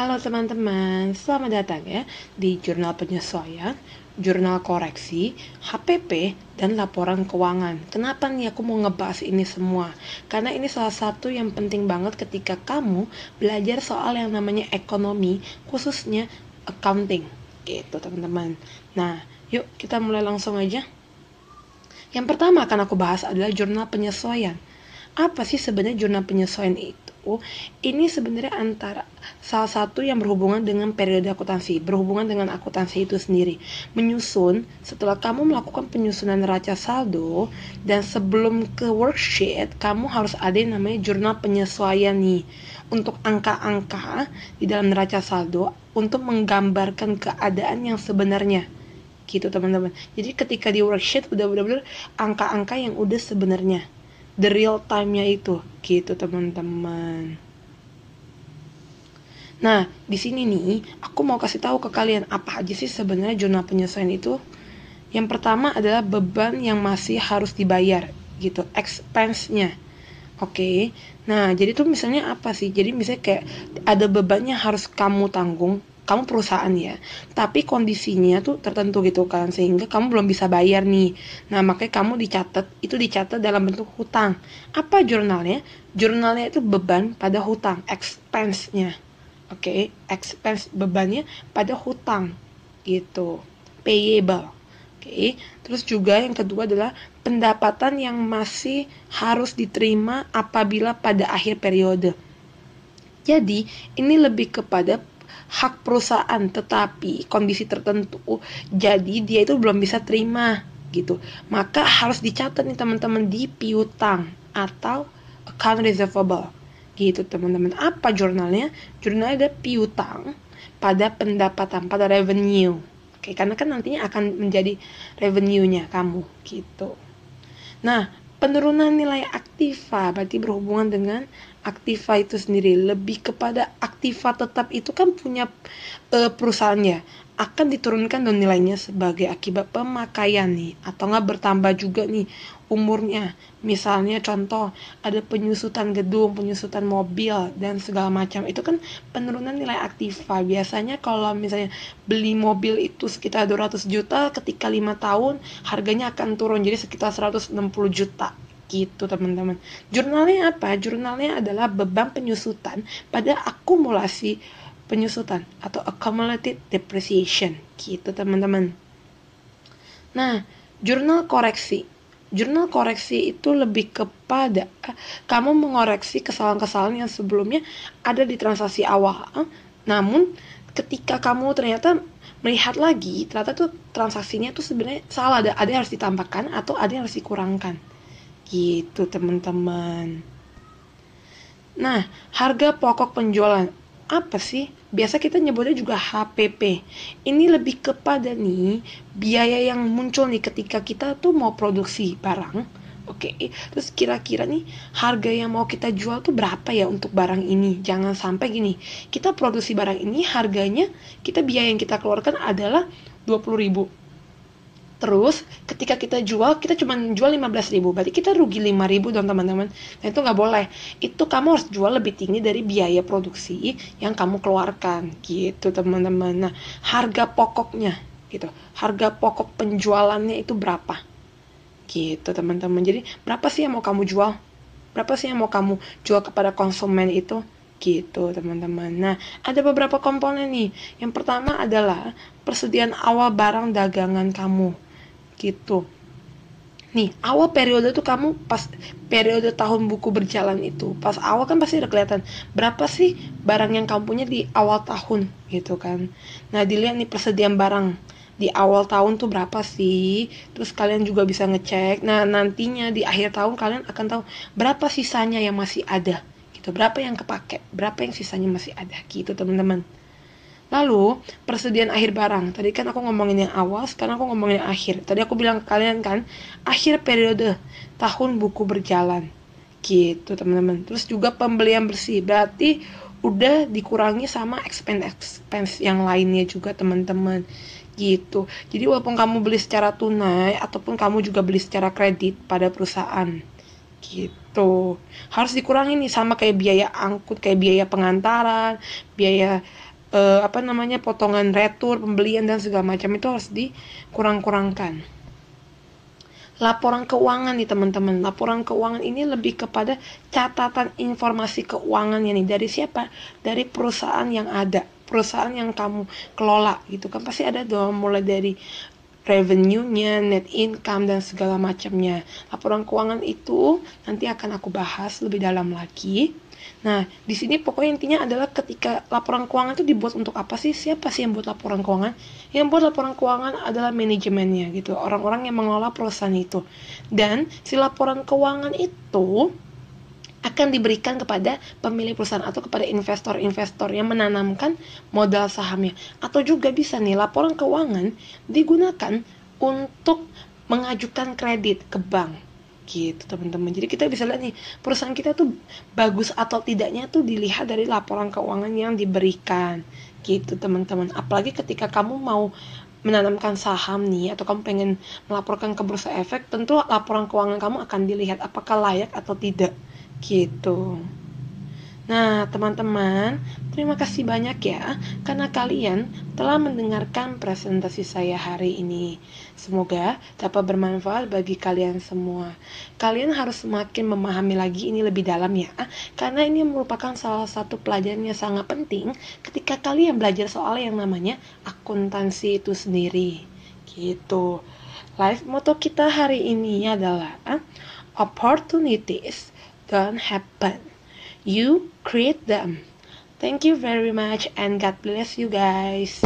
Halo teman-teman, selamat datang ya di Jurnal Penyesuaian, Jurnal Koreksi, HPP, dan Laporan Keuangan. Kenapa nih aku mau ngebahas ini semua? Karena ini salah satu yang penting banget ketika kamu belajar soal yang namanya ekonomi, khususnya accounting. Gitu teman-teman. Nah, yuk kita mulai langsung aja. Yang pertama akan aku bahas adalah jurnal penyesuaian. Apa sih sebenarnya jurnal penyesuaian itu? Ini sebenarnya antara salah satu yang berhubungan dengan periode akuntansi, berhubungan dengan akuntansi itu sendiri. Menyusun setelah kamu melakukan penyusunan neraca saldo dan sebelum ke worksheet, kamu harus ada yang namanya jurnal penyesuaian nih untuk angka-angka di dalam neraca saldo untuk menggambarkan keadaan yang sebenarnya gitu teman-teman. Jadi ketika di worksheet udah benar-benar angka-angka yang udah sebenarnya the real time-nya itu gitu teman-teman. Nah, di sini nih aku mau kasih tahu ke kalian apa aja sih sebenarnya jurnal penyesuaian itu. Yang pertama adalah beban yang masih harus dibayar gitu, expense-nya. Oke. Okay. Nah, jadi tuh misalnya apa sih? Jadi misalnya kayak ada bebannya harus kamu tanggung kamu perusahaan ya tapi kondisinya tuh tertentu gitu kan sehingga kamu belum bisa bayar nih. Nah makanya kamu dicatat itu dicatat dalam bentuk hutang. Apa jurnalnya? Jurnalnya itu beban pada hutang expense-nya. Oke okay? expense bebannya pada hutang gitu. Payable. Oke okay? terus juga yang kedua adalah pendapatan yang masih harus diterima apabila pada akhir periode. Jadi ini lebih kepada hak perusahaan tetapi kondisi tertentu jadi dia itu belum bisa terima gitu. Maka harus dicatat nih teman-teman di piutang atau account receivable gitu teman-teman. Apa jurnalnya? Jurnalnya ada piutang pada pendapatan pada revenue. Oke karena kan nantinya akan menjadi revenue-nya kamu gitu. Nah penurunan nilai aktiva berarti berhubungan dengan aktiva itu sendiri. Lebih kepada aktiva tetap itu kan punya uh, perusahaannya akan diturunkan dan nilainya sebagai akibat pemakaian nih. Atau nggak bertambah juga nih umurnya. Misalnya contoh ada penyusutan gedung penyusutan mobil dan segala macam. Itu kan penurunan nilai aktiva. Biasanya kalau misalnya beli mobil itu sekitar 200 juta ketika lima tahun harganya akan turun jadi sekitar 160 juta. Gitu teman-teman. Jurnalnya apa? Jurnalnya adalah beban penyusutan pada akumulasi penyusutan atau accumulated depreciation. Gitu teman-teman. Nah jurnal koreksi jurnal koreksi itu lebih kepada kamu mengoreksi kesalahan-kesalahan yang sebelumnya ada di transaksi awal. Namun ketika kamu ternyata melihat lagi ternyata tuh transaksinya tuh sebenarnya salah. Ada ada yang harus ditambahkan atau ada yang harus dikurangkan. Gitu teman-teman. Nah harga pokok penjualan. Apa sih biasa kita nyebutnya juga HPP ini lebih kepada nih biaya yang muncul nih ketika kita tuh mau produksi barang Oke, okay. terus kira-kira nih harga yang mau kita jual tuh berapa ya untuk barang ini? Jangan sampai gini, kita produksi barang ini harganya kita biaya yang kita keluarkan adalah 20.000 Terus ketika kita jual, kita cuma jual 15 ribu. Berarti kita rugi 5 ribu dong teman-teman. Nah itu nggak boleh. Itu kamu harus jual lebih tinggi dari biaya produksi yang kamu keluarkan. Gitu teman-teman. Nah harga pokoknya gitu. Harga pokok penjualannya itu berapa? Gitu teman-teman. Jadi berapa sih yang mau kamu jual? Berapa sih yang mau kamu jual kepada konsumen itu? gitu teman-teman. Nah ada beberapa komponen nih. Yang pertama adalah persediaan awal barang dagangan kamu gitu. Nih awal periode tuh kamu pas periode tahun buku berjalan itu pas awal kan pasti udah kelihatan berapa sih barang yang kamu punya di awal tahun gitu kan. Nah dilihat nih persediaan barang di awal tahun tuh berapa sih terus kalian juga bisa ngecek. Nah nantinya di akhir tahun kalian akan tahu berapa sisanya yang masih ada gitu. Berapa yang kepake berapa yang sisanya masih ada gitu teman-teman Lalu, persediaan akhir barang. Tadi kan aku ngomongin yang awal, sekarang aku ngomongin yang akhir. Tadi aku bilang ke kalian kan, akhir periode tahun buku berjalan. Gitu, teman-teman. Terus juga pembelian bersih. Berarti udah dikurangi sama expense-expense yang lainnya juga, teman-teman. Gitu. Jadi walaupun kamu beli secara tunai ataupun kamu juga beli secara kredit pada perusahaan. Gitu. Harus dikurangi nih sama kayak biaya angkut, kayak biaya pengantaran, biaya uh, apa namanya potongan retur, pembelian dan segala macam itu harus dikurang-kurangkan. Laporan keuangan nih teman-teman. Laporan keuangan ini lebih kepada catatan informasi keuangan nih dari siapa? Dari perusahaan yang ada, perusahaan yang kamu kelola gitu kan pasti ada dong mulai dari revenue-nya, net income dan segala macamnya. Laporan keuangan itu nanti akan aku bahas lebih dalam lagi. Nah, di sini pokoknya intinya adalah ketika laporan keuangan itu dibuat untuk apa sih? Siapa sih yang buat laporan keuangan? Yang buat laporan keuangan adalah manajemennya gitu, orang-orang yang mengelola perusahaan itu. Dan si laporan keuangan itu akan diberikan kepada pemilik perusahaan atau kepada investor-investor yang menanamkan modal sahamnya atau juga bisa nih laporan keuangan digunakan untuk mengajukan kredit ke bank gitu teman-teman. Jadi kita bisa lihat nih perusahaan kita tuh bagus atau tidaknya tuh dilihat dari laporan keuangan yang diberikan gitu teman-teman. Apalagi ketika kamu mau menanamkan saham nih atau kamu pengen melaporkan ke bursa efek tentu laporan keuangan kamu akan dilihat apakah layak atau tidak gitu Nah, teman-teman, terima kasih banyak ya karena kalian telah mendengarkan presentasi saya hari ini. Semoga dapat bermanfaat bagi kalian semua. Kalian harus semakin memahami lagi ini lebih dalam ya, karena ini merupakan salah satu pelajaran yang sangat penting ketika kalian belajar soal yang namanya akuntansi itu sendiri. Gitu. Live moto kita hari ini adalah opportunities don't happen you create them. Thank you very much and God bless you guys.